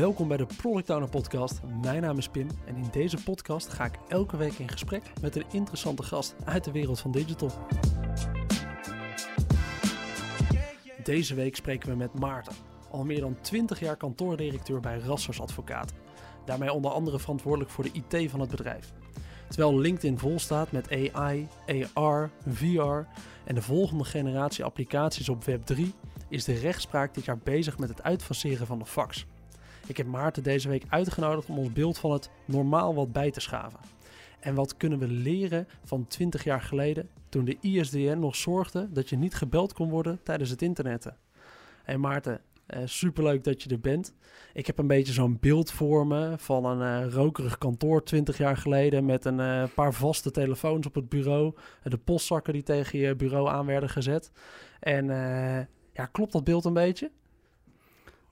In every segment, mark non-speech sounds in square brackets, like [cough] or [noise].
Welkom bij de Product Owner Podcast. Mijn naam is Pim en in deze podcast ga ik elke week in gesprek met een interessante gast uit de wereld van digital. Deze week spreken we met Maarten, al meer dan 20 jaar kantoordirecteur bij Rassers Advocaat. Daarmee onder andere verantwoordelijk voor de IT van het bedrijf. Terwijl LinkedIn vol staat met AI, AR, VR en de volgende generatie applicaties op Web3, is de rechtspraak dit jaar bezig met het uitfaseren van de fax. Ik heb Maarten deze week uitgenodigd om ons beeld van het normaal wat bij te schaven. En wat kunnen we leren van 20 jaar geleden, toen de ISDN nog zorgde dat je niet gebeld kon worden tijdens het internetten? Hey Maarten, uh, superleuk dat je er bent. Ik heb een beetje zo'n beeld voor me van een uh, rokerig kantoor 20 jaar geleden met een uh, paar vaste telefoons op het bureau, de postzakken die tegen je bureau aan werden gezet. En ja, klopt dat beeld een beetje?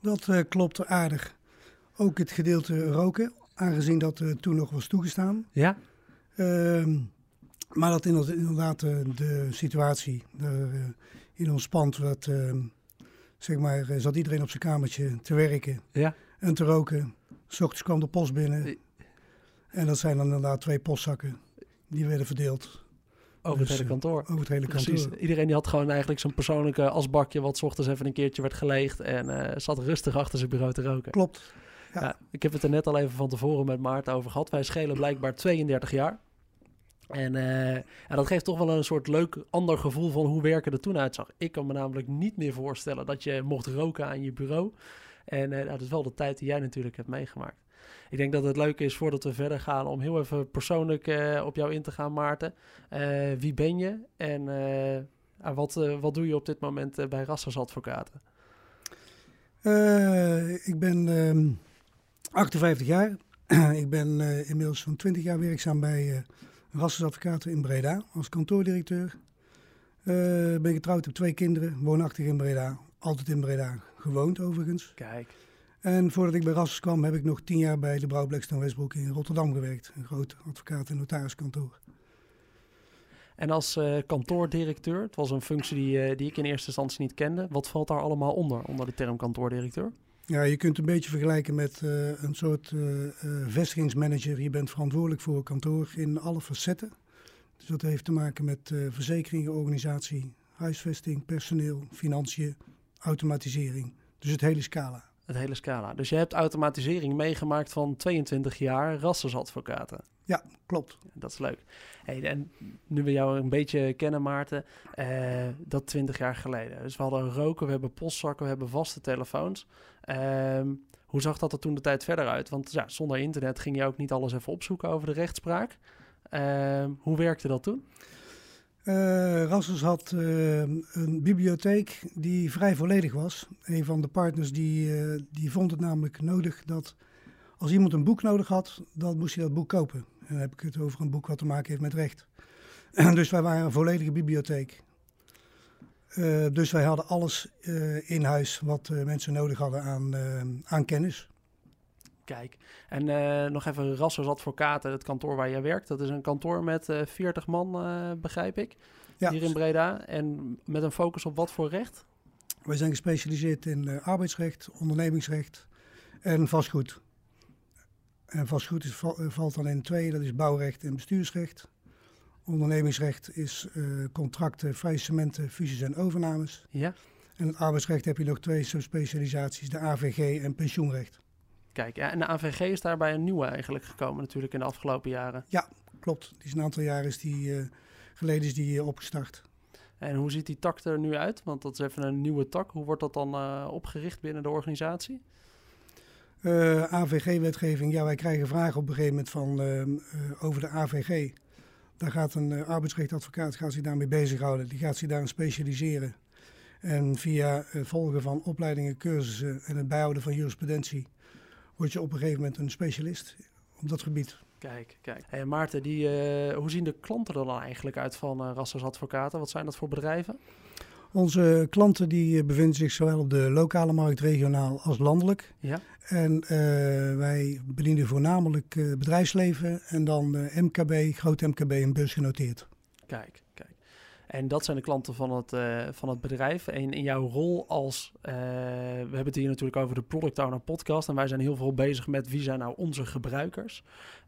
Dat klopt aardig. Ook het gedeelte roken, aangezien dat toen nog was toegestaan. Ja. Ehm, maar dat inderdaad de situatie in ons pand wat ehm, zeg maar, zat iedereen op zijn kamertje te werken ja. en te roken. S ochtends kwam de post binnen. En dat zijn dan inderdaad twee postzakken. Die werden verdeeld. Over het hele Dus, kantoor. Over het hele Precies. kantoor. Iedereen die had gewoon eigenlijk zo'n persoonlijke asbakje... wat 's ochtends even een keertje werd geleegd... en uh, zat rustig achter zijn bureau te roken. Klopt. Ja. ik heb het er net al even van tevoren met Maarten over gehad. Wij schelen blijkbaar 32 jaar. En, uh, en, dat geeft toch wel een soort leuk ander gevoel van hoe werken er toen uitzag. Ik kan me namelijk niet meer voorstellen dat je mocht roken aan je bureau. En uh, dat is wel de tijd die jij natuurlijk hebt meegemaakt. Ik denk dat het leuk is voordat we verder gaan om heel even persoonlijk uh, op jou in te gaan, Maarten. wie ben je en wat, wat doe je op dit moment bij Rassers Advocaten? ik ben um, 58 jaar. [clears throat] ik ben inmiddels zo'n 20 jaar werkzaam bij Rassensadvocaten in Breda als kantoordirecteur. Uh, ben getrouwd, heb twee kinderen, woonachtig in Breda. Altijd in Breda gewoond overigens. Kijk. En voordat ik bij Rassers kwam, heb ik nog tien jaar bij de Brouw Blackstone Westbroek in Rotterdam gewerkt. Een groot advocaat- en notariskantoor. En als uh, kantoordirecteur, het was een functie die, uh, die ik in eerste instantie niet kende. Wat valt daar allemaal onder, onder de term kantoordirecteur? Ja, je kunt een beetje vergelijken met uh, een soort uh, uh, vestigingsmanager. Je bent verantwoordelijk voor kantoor in alle facetten. Dus dat heeft te maken met verzekeringen, organisatie, huisvesting, personeel, financiën, automatisering. Dus het hele scala. Het hele scala. Dus je hebt automatisering meegemaakt van 22 jaar rassersadvocaten. Ja, klopt. Dat is leuk. Hey, en nu we jou een beetje kennen, Maarten, uh, dat 20 jaar geleden. Dus we hadden roken, we hebben postzakken, we hebben vaste telefoons. Uh, hoe zag dat er toen de tijd verder uit? Want ja, zonder internet ging je ook niet alles even opzoeken over de rechtspraak. Uh, hoe werkte dat toen? Uh, Rassers had uh, een bibliotheek die vrij volledig was. Een van de partners die, uh, die vond het namelijk nodig dat als iemand een boek nodig had, dan moest hij dat boek kopen. En dan heb ik het over een boek wat te maken heeft met recht. [clears throat] dus wij waren een volledige bibliotheek. Uh, dus wij hadden alles uh, in huis wat uh, mensen nodig hadden aan, aan kennis. Kijk, en nog even Rassers Advocaten, het kantoor waar jij werkt. Dat is een kantoor met 40 man, begrijp ik, ja. hier in Breda. En met een focus op wat voor recht? Wij zijn gespecialiseerd in arbeidsrecht, ondernemingsrecht en vastgoed. En vastgoed is, valt dan in twee, dat is bouwrecht en bestuursrecht. Ondernemingsrecht is uh, contracten, faillissementen, fusies en overnames. Ja. En het arbeidsrecht heb je nog twee subspecialisaties, de AVG en pensioenrecht. Kijk, ja, en de AVG is daarbij een nieuwe eigenlijk gekomen natuurlijk in de afgelopen jaren. Ja, klopt. Die is een aantal jaren is die, uh, geleden is die uh, opgestart. En hoe ziet die tak er nu uit? Want dat is even een nieuwe tak. Hoe wordt dat dan opgericht binnen de organisatie? Uh, AVG-wetgeving, ja, wij krijgen vragen op een gegeven moment van, uh, uh, over de AVG. Daar gaat een arbeidsrechtadvocaat gaat zich daarmee bezighouden. Die gaat zich daarin specialiseren. En via volgen van opleidingen, cursussen en het bijhouden van jurisprudentie... word je op een gegeven moment een specialist op dat gebied. Kijk, kijk. Hey, Maarten, die, hoe zien de klanten er dan eigenlijk uit van Rassers Advocaten? Wat zijn dat voor bedrijven? Onze klanten die bevinden zich zowel op de lokale markt, regionaal als landelijk. Ja. En uh, wij bedienen voornamelijk uh, bedrijfsleven en dan MKB, groot MKB en beursgenoteerd. Kijk. En dat zijn de klanten van het, uh, van het bedrijf. En in jouw rol als, uh, we hebben het hier natuurlijk over de Product Owner podcast. En wij zijn heel veel bezig met wie zijn nou onze gebruikers.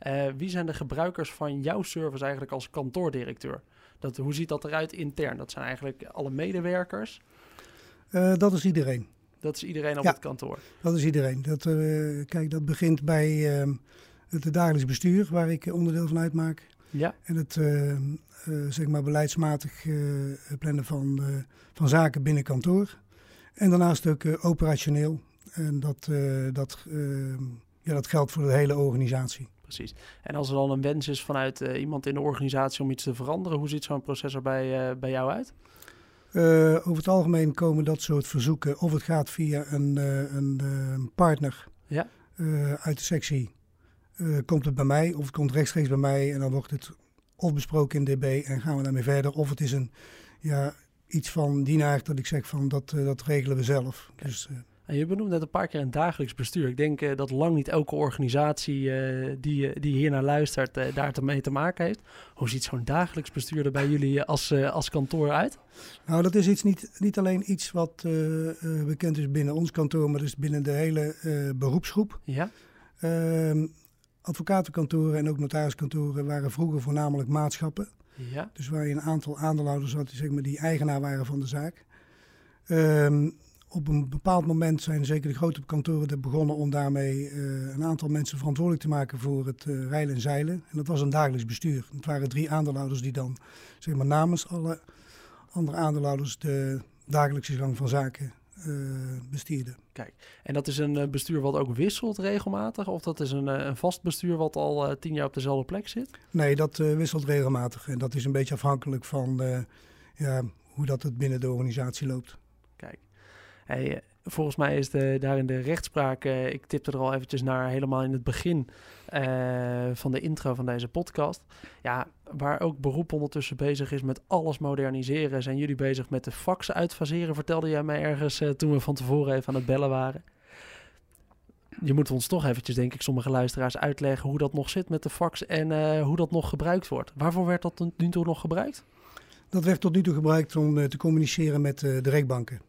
Uh, wie zijn de gebruikers van jouw service eigenlijk als kantoordirecteur? Dat, hoe ziet dat eruit intern? Dat zijn eigenlijk alle medewerkers? dat is iedereen. Dat is iedereen op het kantoor? dat is iedereen. Dat, kijk, dat begint bij ehm, het dagelijks bestuur, waar ik onderdeel van uitmaak. Ja. En het eh, zeg maar beleidsmatig eh, plannen van, eh, van zaken binnen kantoor. En daarnaast ook operationeel. En dat, dat, ja, dat geldt voor de hele organisatie. Precies. En als er dan een wens is vanuit iemand in de organisatie om iets te veranderen, hoe ziet zo'n proces er bij, bij jou uit? over het algemeen komen dat soort verzoeken, of het gaat via een, een partner ja. uit de sectie, komt het bij mij, of het komt rechtstreeks bij mij en dan wordt het of besproken in DB en gaan we daarmee verder. Of het is een, ja, iets van die naart dat ik zeg van dat, uh, dat regelen we zelf. Dus, uh, en je benoemt net een paar keer een dagelijks bestuur. Ik denk uh, dat lang niet elke organisatie die, die hier naar luistert daar mee te maken heeft. Hoe ziet zo'n dagelijks bestuur er bij jullie als, als kantoor uit? Nou, dat is iets niet, niet alleen iets wat bekend is binnen ons kantoor, maar dus binnen de hele beroepsgroep. Ja. Ehm, advocatenkantoren en ook notariskantoren waren vroeger voornamelijk maatschappen. Ja. Dus waar je een aantal aandeelhouders had die, zeg maar, die eigenaar waren van de zaak. Um, op een bepaald moment zijn zeker de grote kantoren er begonnen om daarmee uh, een aantal mensen verantwoordelijk te maken voor het uh, rijlen en zeilen. En dat was een dagelijks bestuur. Het waren drie aandeelhouders die dan zeg maar, namens alle andere aandeelhouders de dagelijkse gang van zaken uh, bestierden. Kijk, en dat is een eh, bestuur wat ook wisselt regelmatig? Of dat is een, eh, een vast bestuur wat al tien jaar op dezelfde plek zit? Nee, dat wisselt regelmatig. En dat is een beetje afhankelijk van ja, hoe dat het binnen de organisatie loopt. Kijk, hey, volgens mij is de, daarin de rechtspraak, uh, ik tipte er al eventjes naar helemaal in het begin uh, van de intro van deze podcast. Ja, waar ook beroep ondertussen bezig is met alles moderniseren, zijn jullie bezig met de fax uitfaseren, vertelde jij mij ergens uh, toen we van tevoren even aan het bellen waren. Je moet ons toch eventjes, denk ik, sommige luisteraars uitleggen hoe dat nog zit met de fax en hoe dat nog gebruikt wordt. Waarvoor werd dat tot nu toe nog gebruikt? Dat werd tot nu toe gebruikt om te communiceren met de rechtbanken.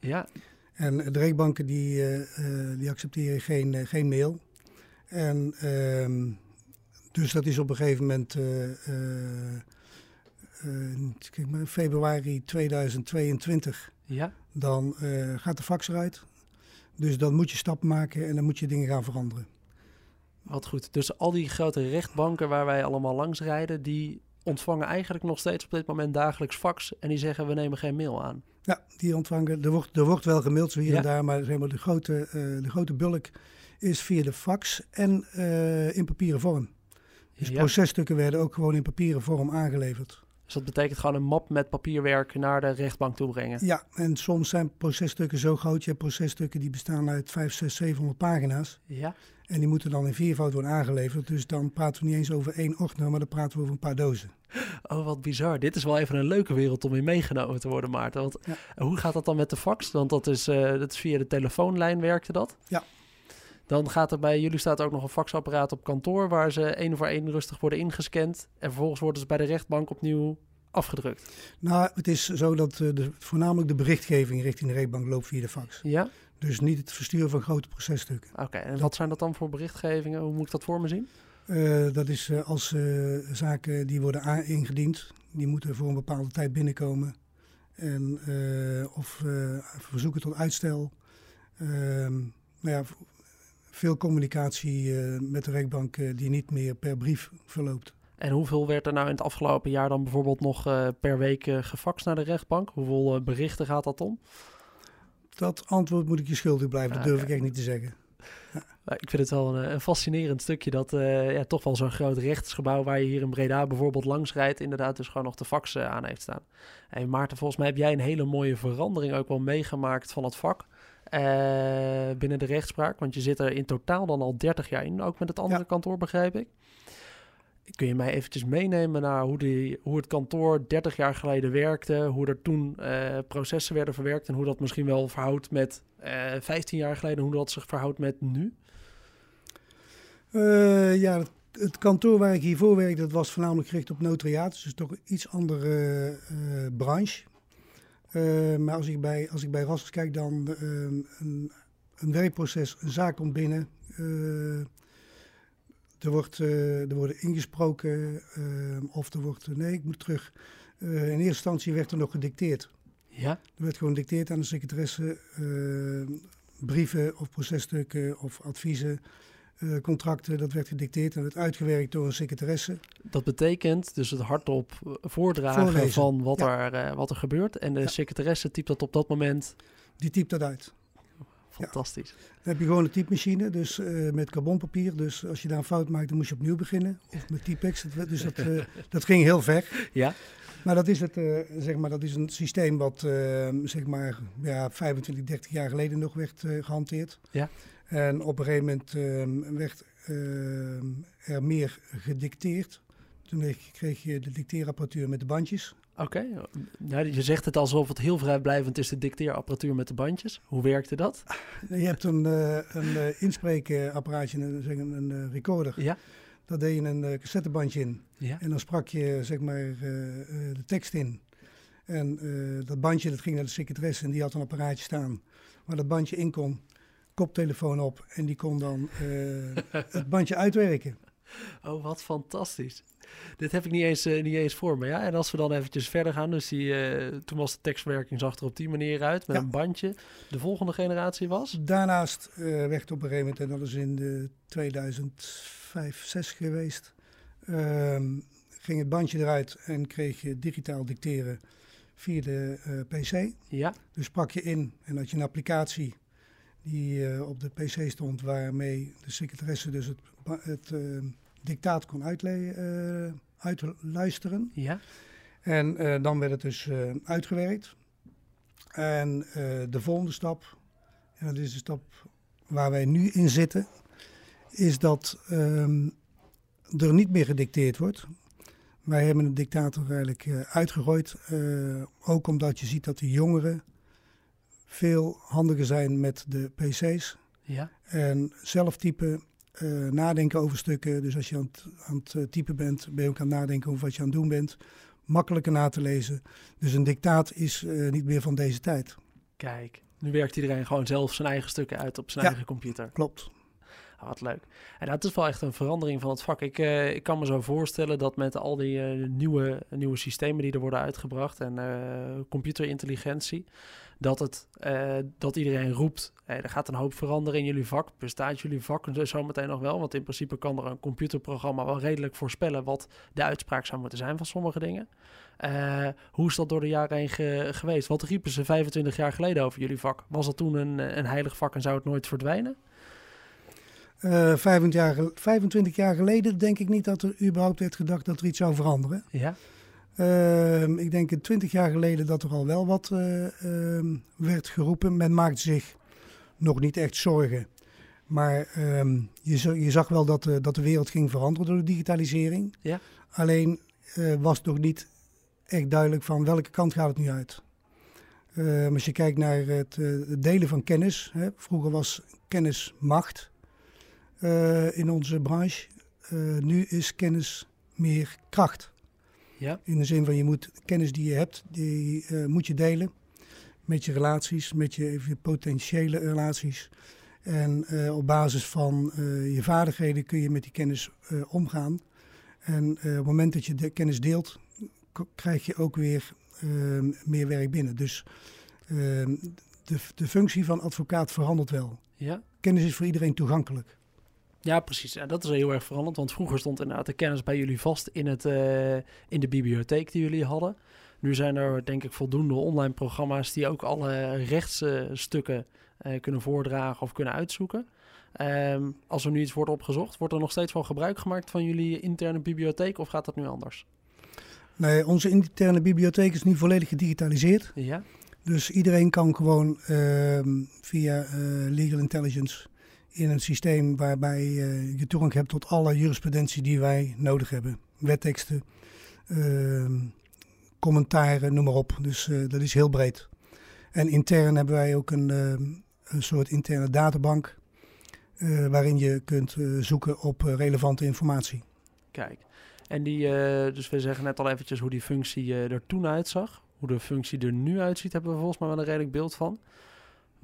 Ja, en de rechtbanken die, uh, uh, die accepteren geen, uh, geen mail. En ehm, dus dat is op een gegeven moment kijk maar, februari 2022. Ja. Dan gaat de fax eruit. Dus dan moet je stappen maken en dan moet je dingen gaan veranderen. Wat goed. Dus al die grote rechtbanken waar wij allemaal langs rijden, die ontvangen eigenlijk nog steeds op dit moment dagelijks fax. En die zeggen we nemen geen mail aan. Ja, die ontvangen. Er wordt, er wordt wel gemaild zo hier en daar, maar, zeg maar de, grote, uh, de grote bulk is via de fax en uh, in papieren vorm. Dus ja. processtukken werden ook gewoon in papieren vorm aangeleverd. Dus dat betekent gewoon een map met papierwerk naar de rechtbank toe brengen? Ja, en soms zijn processtukken zo groot. Je hebt processtukken die bestaan uit 5, 6, 700 pagina's. Ja. En die moeten dan in viervoud worden aangeleverd. Dus dan praten we niet eens over één ordner, maar dan praten we over een paar dozen. Oh, wat bizar. Dit is wel even een leuke wereld om in meegenomen te worden, Maarten. Want hoe gaat dat dan met de fax? Want dat is, uh, dat is via de telefoonlijn werkte dat? Ja. Dan gaat er bij jullie staat ook nog een faxapparaat op kantoor waar ze één voor één rustig worden ingescand. En vervolgens worden ze bij de rechtbank opnieuw afgedrukt. Nou, het is zo dat uh, de, voornamelijk de berichtgeving richting de rechtbank loopt via de fax. Ja. Dus niet het versturen van grote processtukken. Oké, en wat zijn dat dan voor berichtgevingen? Hoe moet ik dat voor me zien? Uh, dat is uh, als uh, zaken die worden ingediend, die moeten voor een bepaalde tijd binnenkomen. En, of verzoeken tot uitstel. Ehm, nou ja, veel communicatie met de rechtbank die niet meer per brief verloopt. En hoeveel werd er nou in het afgelopen jaar dan bijvoorbeeld nog per week gefaxt naar de rechtbank? Hoeveel berichten gaat dat om? Dat antwoord moet ik je schuldig blijven, dat durf ik echt niet te zeggen. Ja. Ik vind het wel een, een fascinerend stukje dat uh, ja, toch wel zo'n groot rechtsgebouw waar je hier in Breda bijvoorbeeld langs rijdt, inderdaad dus gewoon nog de fax uh, aan heeft staan. En Maarten, volgens mij heb jij een hele mooie verandering ook wel meegemaakt van het vak uh, binnen de rechtspraak. Want je zit er in totaal dan al 30 jaar in, ook met het andere ja. kantoor begrijp ik. Kun je mij eventjes meenemen naar hoe, die, hoe het kantoor 30 jaar geleden werkte, hoe er toen uh, processen werden verwerkt en hoe dat misschien wel verhoudt met uh, 15 jaar geleden, hoe dat zich verhoudt met nu? Uh, ja, het kantoor waar ik hiervoor werkte, dat was voornamelijk gericht op notariaat. Dus toch een iets andere branche. Maar als ik bij, als ik bij Rassers kijk, dan uh, een, een, werkproces, een zaak komt binnen. Er, wordt, er worden ingesproken of er wordt, nee, ik moet terug. in eerste instantie werd er nog gedicteerd. Ja? Er werd gewoon gedicteerd aan de secretaresse brieven of processtukken of adviezen. Uh, contracten, dat werd gedicteerd en werd uitgewerkt door een secretaresse. Dat betekent dus het hardop eh, voordragen van wat, er, uh, wat er gebeurt. En de ja. secretaresse typt dat op dat moment. Die typt dat uit. Fantastisch. Ja. Dan heb je gewoon een typemachine, dus uh, met carbonpapier. Dus als je daar een fout maakt, dan moet je opnieuw beginnen. Of met Typex. Dus dat, [laughs] dat ging heel ver. Ja. Maar dat is, het, uh, zeg maar, dat is een systeem wat uh, zeg maar, ja, 25, 30 jaar geleden nog werd gehanteerd. Ja. En op een gegeven moment ehm, werd ehm, er meer gedicteerd. Toen kreeg je de dicteerapparatuur met de bandjes. Oké, okay. je zegt het alsof het heel vrijblijvend is, de dicteerapparatuur met de bandjes. Hoe werkte dat? [laughs] Je hebt een, een inspreekapparaatje, een, een recorder. Ja. Daar deed je een cassettebandje in. Ja. En dan sprak je zeg maar de tekst in. En dat bandje dat ging naar de secretaresse en die had een apparaatje staan waar dat bandje in kon koptelefoon op en die kon dan uh, [laughs] het bandje uitwerken. [laughs] Oh, wat fantastisch. Dit heb ik niet eens, uh, niet eens voor me. Ja? En als we dan eventjes verder gaan, dus die, uh, toen was de tekstwerking zag er op die manier uit met ja. een bandje. De volgende generatie was? Daarnaast werd op een gegeven moment, en dat is in de 2005, 6 geweest, ehm, ging het bandje eruit en kreeg je digitaal dicteren via de PC. Ja. Dus sprak je in en had je een applicatie die op de PC stond, waarmee de secretaresse dus het, het uh, dictaat kon uh, uitluisteren. Ja. En dan werd het dus uitgewerkt. En de volgende stap, en dat is de stap waar wij nu in zitten, is dat um, er niet meer gedicteerd wordt. Wij hebben een dictator eigenlijk uitgegooid, ook omdat je ziet dat de jongeren veel handiger zijn met de PC's. Ja. En zelf typen, uh, nadenken over stukken. Dus als je aan het, aan het eh, typen bent, ben je ook aan het nadenken over wat je aan het doen bent. Makkelijker na te lezen. Dus een dictaat is uh, niet meer van deze tijd. Kijk, nu werkt iedereen gewoon zelf zijn eigen stukken uit op zijn ja, eigen computer. Klopt. Oh, wat leuk. En dat is wel echt een verandering van het vak. Ik, uh, ik kan me zo voorstellen dat met al die nieuwe, nieuwe systemen die er worden uitgebracht en computerintelligentie, dat, het, dat iedereen roept, hey, er gaat een hoop veranderen in jullie vak. Bestaat jullie vak zometeen nog wel? Want in principe kan er een computerprogramma wel redelijk voorspellen wat de uitspraak zou moeten zijn van sommige dingen. hoe is dat door de jaren heen ge geweest? Wat riepen ze 25 jaar geleden over jullie vak? Was dat toen een, een heilig vak en zou het nooit verdwijnen? Uh, 25, jaar, 25 jaar geleden denk ik niet dat er überhaupt werd gedacht dat er iets zou veranderen. Ja. Uh, ik denk 20 jaar geleden dat er al wel wat uh, uh, werd geroepen. Men maakte zich nog niet echt zorgen. Maar ehm, je, je, zag wel dat de, dat de wereld ging veranderen door de digitalisering. Ja. Alleen eh, was het nog niet echt duidelijk van welke kant gaat het nu uit. Ehm, als je kijkt naar het, het delen van kennis. Hè, vroeger was kennis macht uh, in onze branche. Uh, nu is kennis meer kracht. Ja. In de zin van je moet kennis die je hebt, die uh, moet je delen met je relaties, met je, je potentiële relaties. En op basis van je vaardigheden kun je met die kennis omgaan. En op het moment dat je de kennis deelt, krijg je ook weer meer werk binnen. Dus ehm, de, de functie van advocaat verandert wel. Ja. Kennis is voor iedereen toegankelijk. Ja, precies. Ja, dat is heel erg veranderd. Want vroeger stond inderdaad de kennis bij jullie vast in, het, uh, in de bibliotheek die jullie hadden. Nu zijn er denk ik voldoende online programma's die ook alle rechtsstukken uh, kunnen voordragen of kunnen uitzoeken. Um, als er nu iets wordt opgezocht, wordt er nog steeds van gebruik gemaakt van jullie interne bibliotheek of gaat dat nu anders? Nee, onze interne bibliotheek is nu volledig gedigitaliseerd. Ja. Dus iedereen kan gewoon uh, via uh, Legal Intelligence in een systeem waarbij uh, je toegang hebt tot alle jurisprudentie die wij nodig hebben. Wetteksten, uh, commentaren, noem maar op. Dus uh, dat is heel breed. En intern hebben wij ook een, een soort interne databank. eh, waarin je kunt eh, zoeken op eh, relevante informatie. Kijk, en die, eh, dus we zeggen net al eventjes hoe die functie eh, er toen uitzag. Hoe de functie er nu uitziet, hebben we volgens mij wel een redelijk beeld van.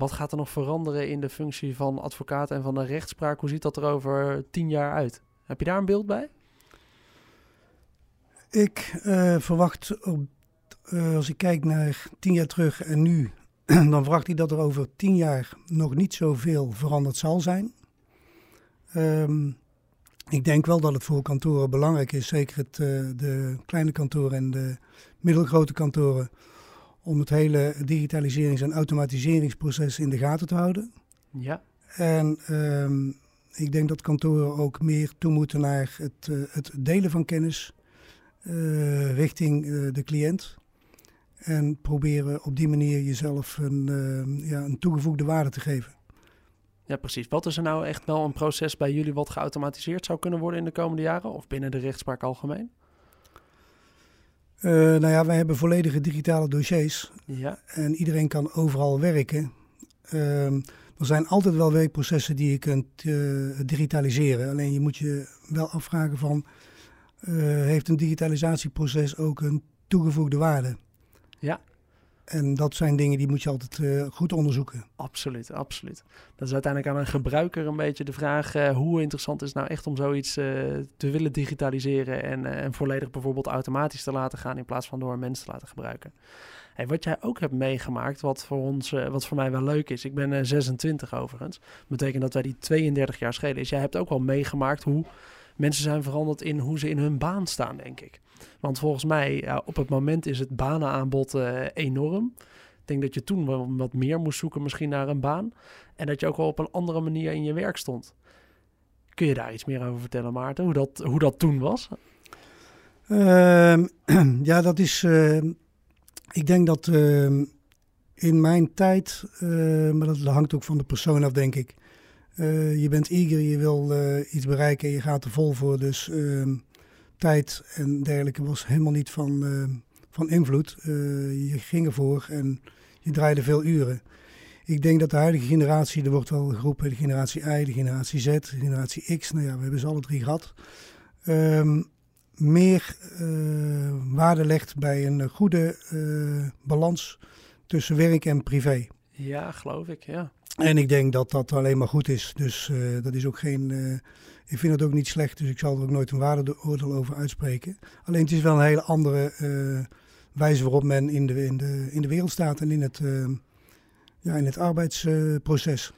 Wat gaat er nog veranderen in de functie van advocaat en van de rechtspraak? Hoe ziet dat er over tien jaar uit? Heb je daar een beeld bij? Ik eh, verwacht, eh, als ik kijk naar tien jaar terug en nu, [clears throat] dan verwacht ik dat er over tien jaar nog niet zoveel veranderd zal zijn. Ehm, ik denk wel dat het voor kantoren belangrijk is, zeker het, eh, de kleine kantoren en de middelgrote kantoren, om het hele digitaliserings- en automatiseringsproces in de gaten te houden. Ja, En ehm, ik denk dat kantoren ook meer toe moeten naar het, eh, het delen van kennis eh, richting eh, de cliënt. En proberen op die manier jezelf een, eh, ja, een toegevoegde waarde te geven. ja, precies. Wat is er nou echt wel een proces bij jullie wat geautomatiseerd zou kunnen worden in de komende jaren? Of binnen de rechtspraak algemeen? Eh, nou ja, wij hebben volledige digitale dossiers Ja, en iedereen kan overal werken. Ehm, er zijn altijd wel werkprocessen die je kunt eh, digitaliseren. Alleen je moet je wel afvragen van, eh, heeft een digitalisatieproces ook een toegevoegde waarde? Ja. En dat zijn dingen die moet je altijd eh, goed onderzoeken. absoluut, absoluut. Dat is uiteindelijk aan een gebruiker een beetje de vraag... eh, hoe interessant is het nou echt om zoiets eh, te willen digitaliseren... En, en volledig bijvoorbeeld automatisch te laten gaan... in plaats van door een mens te laten gebruiken. Hey, wat jij ook hebt meegemaakt, wat voor, ons, wat voor mij wel leuk is... ik ben eh, 26 overigens, betekent dat wij die 32 jaar schelen... is jij hebt ook wel meegemaakt hoe mensen zijn veranderd... in hoe ze in hun baan staan, denk ik. Want volgens mij, op het moment is het banenaanbod eh, enorm... Ik denk dat je toen wat meer moest zoeken misschien naar een baan. En dat je ook wel op een andere manier in je werk stond. Kun je daar iets meer over vertellen, Maarten? Hoe dat, hoe dat toen was? Ehm, [clears throat] ja, dat is. ehm, ik denk dat ehm, in mijn tijd, maar dat hangt ook van de persoon af, denk ik. Eh, je bent eager, je wil eh, iets bereiken en je gaat er vol voor. Dus tijd en dergelijke was helemaal niet van, ehm, van invloed. Eh, je ging ervoor en je draaide veel uren. Ik denk dat de huidige generatie, er wordt wel geroepen, de generatie Y, de generatie Z, de generatie X. Nou ja, we hebben ze alle drie gehad. Ehm, meer eh, waarde legt bij een goede eh, balans tussen werk en privé. Ja, geloof ik, ja. En ik denk dat dat alleen maar goed is. Dus eh, dat is ook geen. Ik vind het ook niet slecht, dus ik zal er ook nooit een waardeoordeel over uitspreken. Alleen het is wel een hele andere eh, wijze waarop men in de, in, de, in de wereld staat en in het, eh, ja, in het arbeidsproces.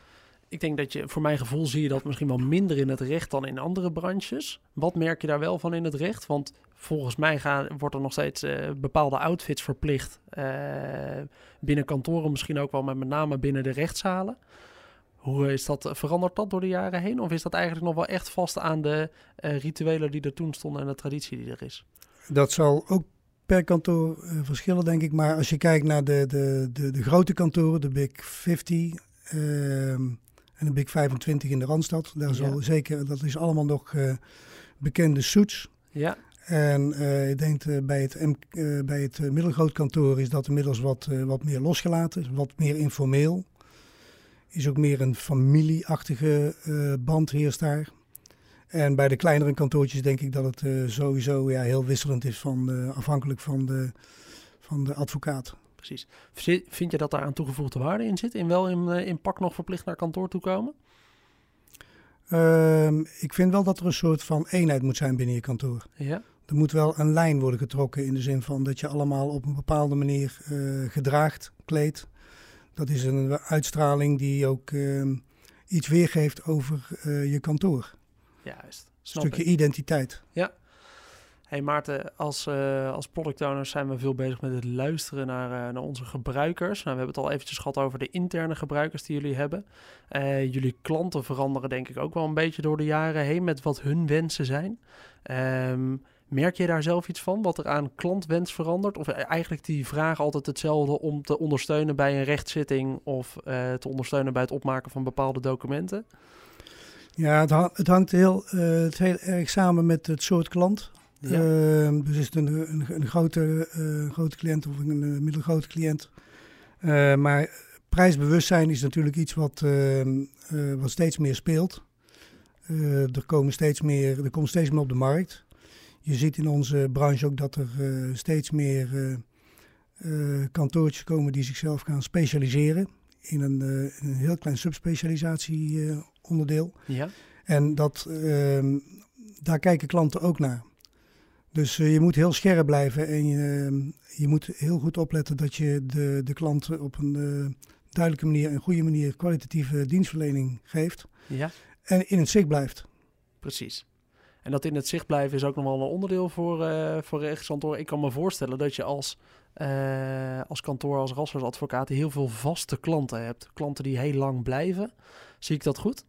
Ik denk dat je, voor mijn gevoel zie je dat misschien wel minder in het recht dan in andere branches. Wat merk je daar wel van in het recht? Want volgens mij gaan, wordt er nog steeds eh, bepaalde outfits verplicht. binnen kantoren misschien ook wel, met name binnen de rechtszalen. Hoe is dat, verandert dat door de jaren heen? Of is dat eigenlijk nog wel echt vast aan de eh, rituelen die er toen stonden en de traditie die er is? Dat zal ook per kantoor eh, verschillen, denk ik. Maar als je kijkt naar de, de, de, de grote kantoren, de Big 50 ehm, en de Big 25 in de Randstad, daar Ja. zal zeker, dat is allemaal nog eh, bekende suits. Ja, En eh, ik denk eh, bij het, M, eh, bij het eh, middelgroot kantoor is dat inmiddels wat, eh, wat meer losgelaten, wat meer informeel. Is ook meer een familieachtige eh, band heerst daar. En bij de kleinere kantoortjes denk ik dat het eh, sowieso ja, heel wisselend is van, afhankelijk van de, van de advocaat. precies. Vind je dat daar aan toegevoegde waarde in zit? In wel in, eh, in pak nog verplicht naar kantoor toe komen? Ehm, ik vind wel dat er een soort van eenheid moet zijn binnen je kantoor. Ja, Er moet wel een lijn worden getrokken in de zin van dat je allemaal op een bepaalde manier gedraagt, kleedt. Dat is een uitstraling die ook ehm, iets weergeeft over eh, je kantoor. juist. Een stukje ik. identiteit. Hey Maarten, als, eh, als product owners zijn we veel bezig met het luisteren naar, eh, naar onze gebruikers. Nou, we hebben het al eventjes gehad over de interne gebruikers die jullie hebben. Jullie klanten veranderen denk ik ook wel een beetje door de jaren heen met wat hun wensen zijn. Ehm, merk je daar zelf iets van, wat er aan klantwens verandert? Of eigenlijk die vraag altijd hetzelfde om te ondersteunen bij een rechtszitting of eh, te ondersteunen bij het opmaken van bepaalde documenten? Ja, het, ha- het hangt heel, eh, het heel erg samen met het soort klant. Ja. Ehm, dus is het een, een, een grote, eh, grote cliënt of een middelgrote cliënt. Maar prijsbewustzijn is natuurlijk iets wat, ehm, eh, wat steeds meer speelt. er, komen steeds meer, er komt steeds meer op de markt. Je ziet in onze branche ook dat er steeds meer kantoortjes komen die zichzelf gaan specialiseren in een, een heel klein subspecialisatieonderdeel. ja. En dat, ehm, daar kijken klanten ook naar. Dus je moet heel scherp blijven en je, ehm, je moet heel goed opletten dat je de, de klant op een duidelijke manier en goede manier kwalitatieve dienstverlening geeft. Ja. En in het zicht blijft. Precies. En dat in het zicht blijven is ook nog wel een onderdeel voor, uh, voor rechtskantoor. Ik kan me voorstellen dat je als, uh, als kantoor, als rassersadvocaat heel veel vaste klanten hebt. Klanten die heel lang blijven. Zie ik dat goed?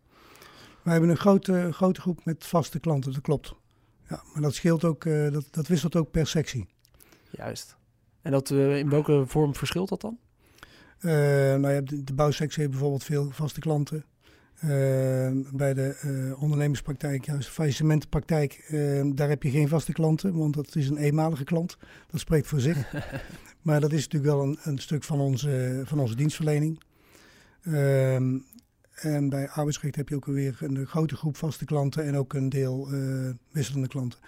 Wij hebben een grote, grote groep met vaste klanten, dat klopt. Ja, maar dat scheelt ook, uh, dat, dat wisselt ook per sectie. Juist. En dat, in welke vorm verschilt dat dan? Nou ja, de, de bouwsector heeft bijvoorbeeld veel vaste klanten. Uh, bij de uh, ondernemerspraktijk, juist de faillissementenpraktijk, daar heb je geen vaste klanten, want dat is een eenmalige klant. Dat spreekt voor zich. [laughs] maar dat is natuurlijk wel een, een stuk van onze, van onze dienstverlening. Ehm, en bij arbeidsrecht heb je ook weer een grote groep vaste klanten en ook een deel wisselende klanten.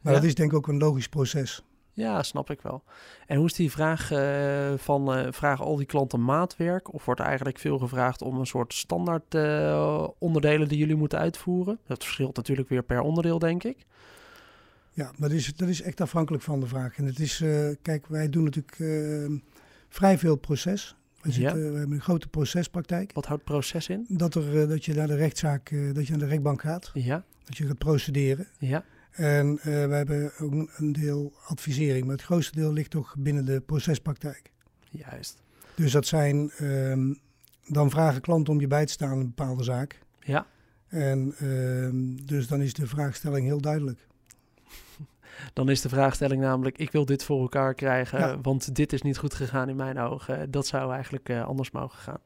Maar ja. dat is denk ik ook een logisch proces. Ja, snap ik wel. En hoe is die vraag uh, van, uh, vragen al die klanten maatwerk? Of wordt er eigenlijk veel gevraagd om een soort standaard uh, onderdelen die jullie moeten uitvoeren? Dat verschilt natuurlijk weer per onderdeel, denk ik. Ja, dat is, dat is echt afhankelijk van de vraag. En het is, kijk, wij doen natuurlijk vrij veel proces. We, zitten, ja. we hebben een grote procespraktijk. Wat houdt proces in? Dat, er, dat je naar de rechtszaak, dat je naar de rechtbank gaat. Ja. Dat je gaat procederen. Ja. En uh, we hebben ook een deel advisering, maar het grootste deel ligt toch binnen de procespraktijk. Juist. Dus dat zijn, um, dan vragen klanten om je bij te staan in een bepaalde zaak. Ja. En um, dus dan is de vraagstelling heel duidelijk. [laughs] Dan is de vraagstelling namelijk, ik wil dit voor elkaar krijgen, ja. want dit is niet goed gegaan in mijn ogen. Dat zou eigenlijk uh, anders mogen gaan.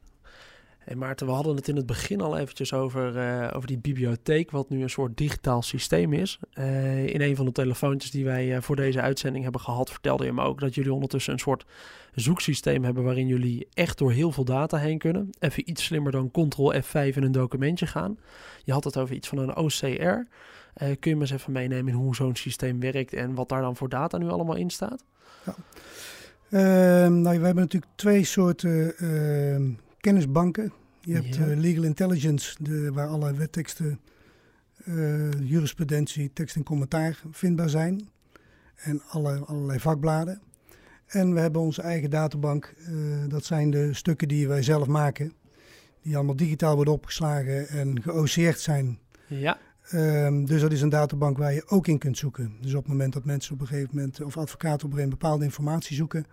Maarten, we hadden het in het begin al eventjes over, uh, over die bibliotheek, wat nu een soort digitaal systeem is. Uh, in een van de telefoontjes die wij uh, voor deze uitzending hebben gehad, vertelde je me ook dat jullie ondertussen een soort zoeksysteem hebben waarin jullie echt door heel veel data heen kunnen. Even iets slimmer dan Ctrl F5 in een documentje gaan. Je had het over iets van een OCR. kun je me eens even meenemen in hoe zo'n systeem werkt en wat daar dan voor data nu allemaal in staat? Ja. nou, we hebben natuurlijk twee soorten ehm, kennisbanken. Je hebt ja. uh, legal intelligence, de, waar alle wetteksten, uh, jurisprudentie, tekst en commentaar vindbaar zijn. En alle, allerlei vakbladen. En we hebben onze eigen databank. Uh, dat zijn de stukken die wij zelf maken. Die allemaal digitaal worden opgeslagen en geOCR'd zijn. Ja. Um, dus dat is een databank waar je ook in kunt zoeken. Dus op het moment dat mensen op een gegeven moment, of advocaten op een bepaalde informatie zoeken,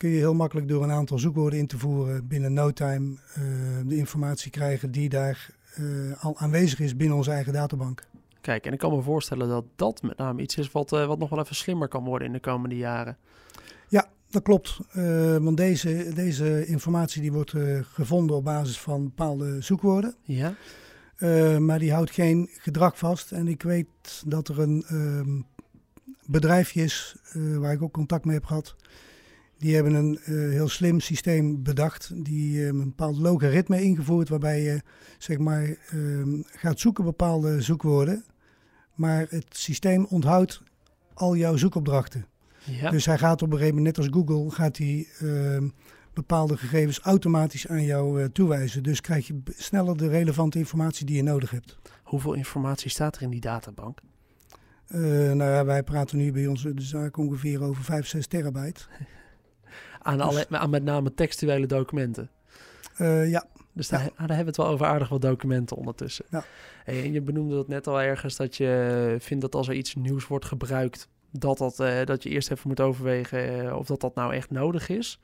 kun je heel makkelijk door een aantal zoekwoorden in te voeren binnen no time uh, de informatie krijgen die daar uh, al aanwezig is binnen onze eigen databank. Kijk, en ik kan me voorstellen dat dat met name iets is wat, uh, wat nog wel even slimmer kan worden in de komende jaren. Ja, dat klopt. want deze, deze informatie die wordt gevonden op basis van bepaalde zoekwoorden. Ja. maar die houdt geen gedrag vast. En ik weet dat er een ehm, bedrijfje is waar ik ook contact mee heb gehad die hebben een uh, heel slim systeem bedacht. Die uh, een bepaald logaritme ingevoerd waarbij je zeg maar uh, gaat zoeken bepaalde zoekwoorden. Maar het systeem onthoudt al jouw zoekopdrachten. Ja. Dus hij gaat op een gegeven moment, net als Google, gaat hij ehm, bepaalde gegevens automatisch aan jou eh, toewijzen. Dus krijg je sneller de relevante informatie die je nodig hebt. Hoeveel informatie staat er in die databank? Nou ja, wij praten nu bij onze de zaak ongeveer over 5, 6 terabyte. [laughs] Aan, dus, alle, aan met name textuele documenten. Uh, ja. Dus daar, ja. daar, hebben we het wel over aardig wat documenten ondertussen. Ja. En je benoemde dat net al ergens dat je vindt dat als er iets nieuws wordt gebruikt, dat, dat, uh, dat je eerst even moet overwegen uh, of dat dat nou echt nodig is.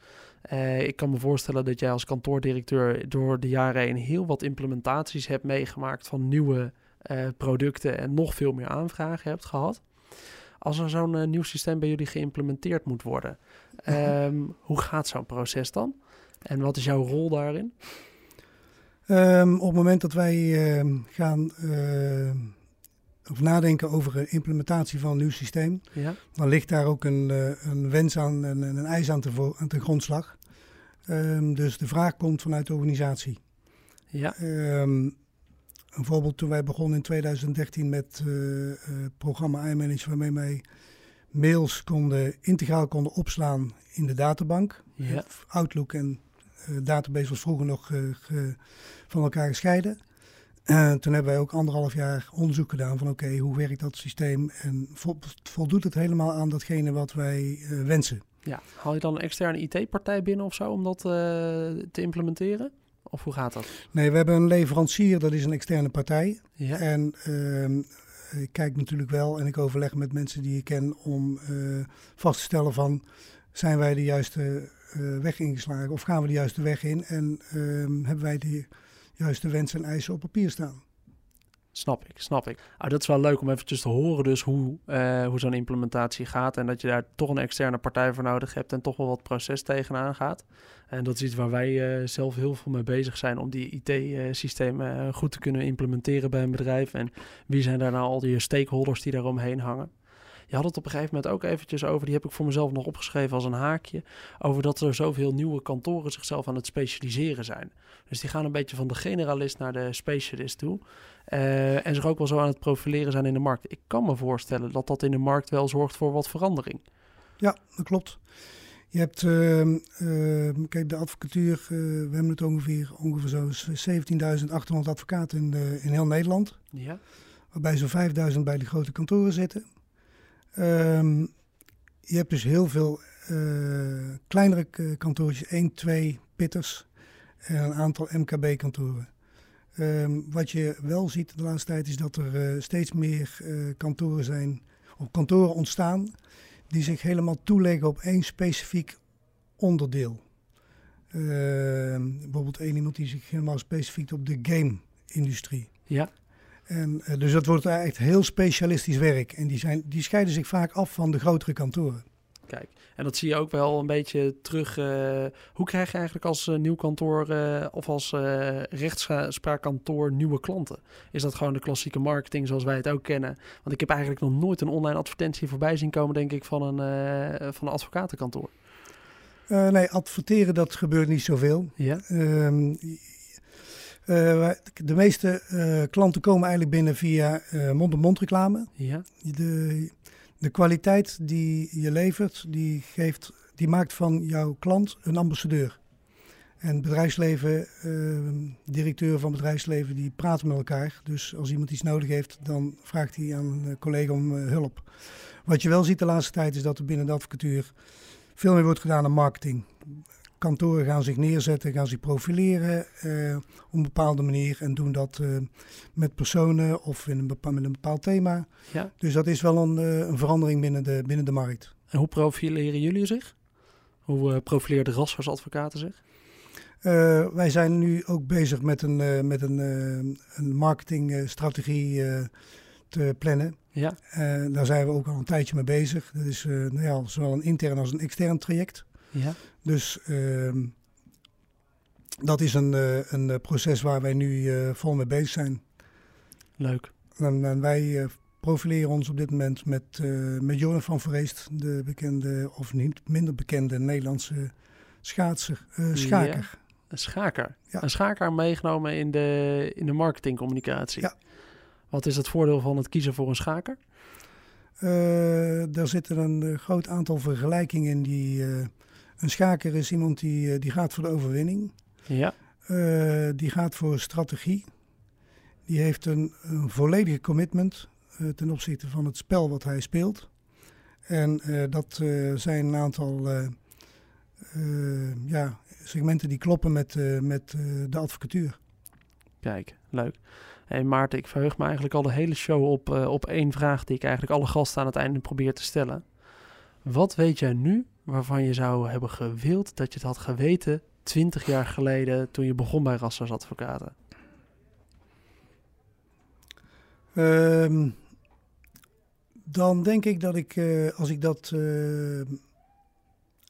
Uh, ik kan me voorstellen dat jij als kantoordirecteur door de jaren heen heel wat implementaties hebt meegemaakt van nieuwe producten en nog veel meer aanvragen hebt gehad. Als er zo'n uh, nieuw systeem bij jullie geïmplementeerd moet worden, um, hoe gaat zo'n proces dan? En wat is jouw rol daarin? Um, op het moment dat wij uh, gaan uh, of nadenken over implementatie van een nieuw systeem, ja. dan ligt daar ook een, een wens aan en een, een, eis aan te, aan te grondslag. Um, dus de vraag komt vanuit de organisatie. Ja. Um, Een voorbeeld toen wij begonnen in 2013 met het programma iManage, waarmee wij mails konden, integraal konden opslaan in de databank. Ja. Outlook en database was vroeger nog van elkaar gescheiden. Uh, toen hebben wij ook anderhalf jaar onderzoek gedaan van oké, hoe werkt dat systeem en voldoet het helemaal aan datgene wat wij uh, wensen. Ja, haal je dan een externe IT-partij binnen of zo om dat uh, te implementeren? Of hoe gaat dat? Nee, we hebben een leverancier, dat is een externe partij. Ja. En ehm, ik kijk natuurlijk wel en ik overleg met mensen die ik ken om vast te stellen van zijn wij de juiste weg ingeslagen of gaan we de juiste weg in en ehm, hebben wij de wensen en eisen op papier staan. Snap ik, snap ik. Ah, dat is wel leuk om eventjes te horen dus hoe, uh, hoe zo'n implementatie gaat. En dat je daar toch een externe partij voor nodig hebt en toch wel wat proces tegenaan gaat. En dat is iets waar wij uh, zelf heel veel mee bezig zijn om die IT-systemen uh, goed te kunnen implementeren bij een bedrijf. En wie zijn daar nou al die stakeholders die daaromheen hangen. Je had het op een gegeven moment ook eventjes over, die heb ik voor mezelf nog opgeschreven als een haakje, over dat er zoveel nieuwe kantoren zichzelf aan het specialiseren zijn. Dus die gaan een beetje van de generalist naar de specialist toe. Uh, en zich ook wel zo aan het profileren zijn in de markt. Ik kan me voorstellen dat dat in de markt wel zorgt voor wat verandering. Ja, dat klopt. Je hebt, uh, uh, kijk, de advocatuur, uh, we hebben het ongeveer, ongeveer zo 17.800 advocaten in, de, in heel Nederland. Ja. Waarbij zo'n 5.000 bij de grote kantoren zitten. Ehm, je hebt dus heel veel kleinere kantoortjes, 1, 2 pitters en een aantal MKB-kantoren. Um, wat je wel ziet de laatste tijd is dat er uh, steeds meer kantoren zijn, of kantoren ontstaan, die zich helemaal toeleggen op één specifiek onderdeel. Uh, bijvoorbeeld één iemand die zich helemaal specifiek op de game-industrie. Ja. En, uh, dus dat wordt echt heel specialistisch werk. En die, zijn, die scheiden zich vaak af van de grotere kantoren. Kijk, en dat zie je ook wel een beetje terug. Uh, hoe krijg je eigenlijk als uh, nieuw kantoor uh, of als rechtspraakkantoor nieuwe klanten? Is dat gewoon de klassieke marketing zoals wij het ook kennen? Want ik heb eigenlijk nog nooit een online advertentie voorbij zien komen, denk ik, van een, van een advocatenkantoor. nee, adverteren dat gebeurt niet zoveel. Ja. Ehm, de meeste klanten komen eigenlijk binnen via mond-op-mond reclame. Ja. De, de kwaliteit die je levert, die, geeft, die maakt van jouw klant een ambassadeur. En bedrijfsleven, directeur van bedrijfsleven, die praten met elkaar. Dus als iemand iets nodig heeft, dan vraagt hij aan een collega om hulp. Wat je wel ziet de laatste tijd is dat er binnen de advocatuur veel meer wordt gedaan aan marketing kantoren gaan zich neerzetten, gaan zich profileren uh, op een bepaalde manier en doen dat uh, met personen of in een bepaald, met een bepaald thema. Ja. Dus dat is wel een, uh, een verandering binnen de, binnen de markt. En hoe profileren jullie zich? Hoe profileren de Rassers advocaten zich? wij zijn nu ook bezig met een, met een, een marketingstrategie te plannen. Ja. daar zijn we ook al een tijdje mee bezig. Dat is nou ja, zowel een intern als een extern traject. Ja. Dus uh, dat is een, uh, een proces waar wij nu uh, vol mee bezig zijn. Leuk. En, en wij uh, profileren ons op dit moment met, met Joran van Vreest, de bekende, of niet minder bekende Nederlandse schaatser, schaker. Ja, een schaker. Ja. Een schaker meegenomen in de, in de marketingcommunicatie. Ja. Wat is het voordeel van het kiezen voor een schaker? daar zitten een groot aantal vergelijkingen in die een schaker is iemand die, eh, die gaat voor de overwinning. Ja. Uh, die gaat voor strategie. Die heeft een, een volledige commitment uh, ten opzichte van het spel wat hij speelt. En uh, dat zijn een aantal ja, segmenten die kloppen met, met de advocatuur. Kijk, leuk. Hey Maarten, ik verheug me eigenlijk al de hele show op, op één vraag die ik eigenlijk alle gasten aan het einde probeer te stellen. Wat weet jij nu waarvan je zou hebben gewild dat je het had geweten 20 jaar geleden toen je begon bij Rassers Advocaten? Um, dan denk ik dat ik, uh, als ik dat. Uh,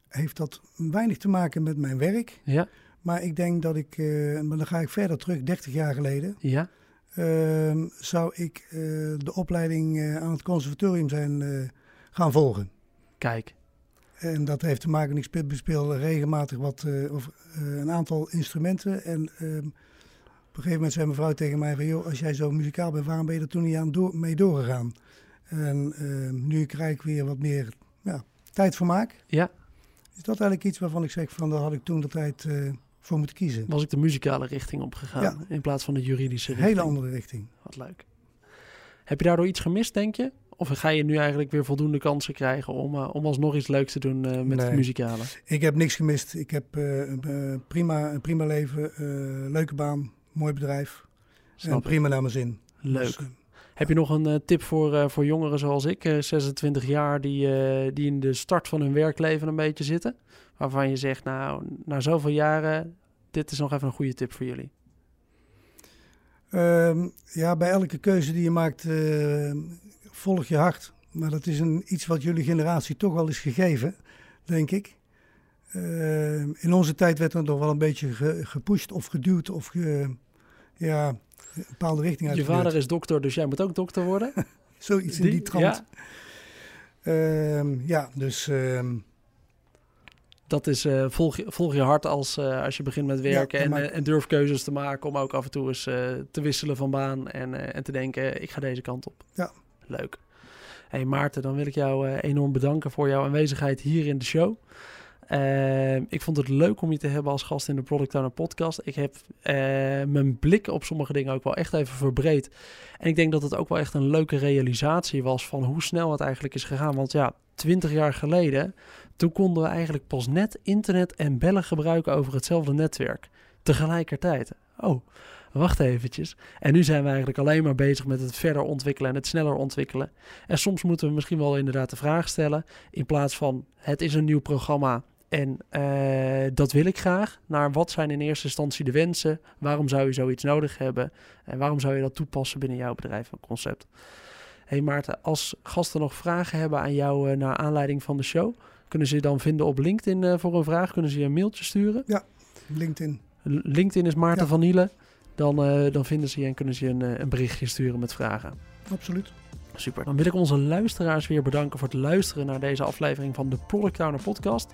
heeft dat weinig te maken met mijn werk. Ja. Maar ik denk dat ik, uh, maar dan ga ik verder terug, 30 jaar geleden. Ja. Ehm, zou ik de opleiding aan het conservatorium zijn gaan volgen. Kijk. En dat heeft te maken, ik bespeel regelmatig wat, uh, of, uh, een aantal instrumenten. En uh, op een gegeven moment zei mijn vrouw tegen mij van... joh, als jij zo muzikaal bent, waarom ben je er toen niet aan door, mee doorgegaan? En uh, nu krijg ik weer wat meer ja, tijd voor maak. Ja. Is dat eigenlijk iets waarvan ik zeg van... daar had ik toen de tijd uh, voor moeten kiezen. Was ik de muzikale richting opgegaan ja. in plaats van de juridische richting? Hele andere richting. Wat leuk. Heb je daardoor iets gemist, denk je? Of ga je nu eigenlijk weer voldoende kansen krijgen om, uh, om alsnog iets leuks te doen uh, met nee. het muzikale? Ik heb niks gemist. Ik heb uh, prima, een prima leven, leuke baan, mooi bedrijf. Snap en prima naar mijn zin. Leuk. Dus, heb je nog een tip voor, voor jongeren zoals ik, 26 jaar, die, die in de start van hun werkleven een beetje zitten? Waarvan je zegt, nou, na zoveel jaren, dit is nog even een goede tip voor jullie. Uh, ja, bij elke keuze die je maakt, uh, volg je hart. Maar dat is een, iets wat jullie generatie toch wel is gegeven, denk ik. Uh, in onze tijd werd er nog wel een beetje ge, gepusht of geduwd of ge, ja, een bepaalde richting uit. Je vader is dokter, dus jij moet ook dokter worden? [laughs] Zoiets in die trant. Ja, uh, ja dus... dat is uh, volg, je, volg je hart als, uh, als je begint met werken ja, en, uh, en durf keuzes te maken om ook af en toe eens te wisselen van baan en, en te denken, ik ga deze kant op. Ja. Leuk. Hey Maarten, dan wil ik jou enorm bedanken voor jouw aanwezigheid hier in de show. ik vond het leuk om je te hebben als gast in de Product Owner podcast. Ik heb mijn blik op sommige dingen ook wel echt even verbreed. En ik denk dat het ook wel echt een leuke realisatie was van hoe snel het eigenlijk is gegaan. Want ja, 20 jaar geleden, toen konden we eigenlijk pas net internet en bellen gebruiken over hetzelfde netwerk. Tegelijkertijd. Oh, wacht eventjes. En nu zijn we eigenlijk alleen maar bezig met het verder ontwikkelen en het sneller ontwikkelen. En soms moeten we misschien wel inderdaad de vraag stellen, in plaats van het is een nieuw programma en uh, dat wil ik graag, naar wat zijn in eerste instantie de wensen, waarom zou je zoiets nodig hebben en waarom zou je dat toepassen binnen jouw bedrijf en concept. Hey Maarten, als gasten nog vragen hebben aan jou uh, naar aanleiding van de show, kunnen ze je dan vinden op LinkedIn uh, voor een vraag? Kunnen ze je een mailtje sturen? Ja, LinkedIn. LinkedIn is Maarten ja. van Nielen. Dan, uh, dan vinden ze je en kunnen ze je een, een berichtje sturen met vragen. Absoluut. Super. Dan wil ik onze luisteraars weer bedanken voor het luisteren naar deze aflevering van de Product Owner Podcast.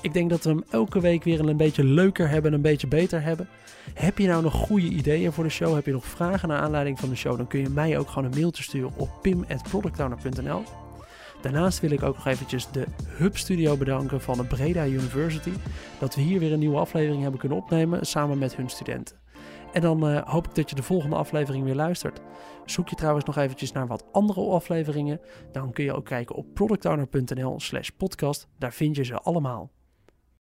Ik denk dat we hem elke week weer een beetje leuker hebben, een beetje beter hebben. Heb je nou nog goede ideeën voor de show? Heb je nog vragen naar aanleiding van de show? Dan kun je mij ook gewoon een mailtje sturen op pim.productowner.nl. Daarnaast wil ik ook nog eventjes de Hub Studio bedanken van de Breda University. Dat we hier weer een nieuwe aflevering hebben kunnen opnemen samen met hun studenten. En dan uh, hoop ik dat je de volgende aflevering weer luistert. Zoek je trouwens nog eventjes naar wat andere afleveringen. Dan kun je ook kijken op productowner.nl slash podcast. Daar vind je ze allemaal.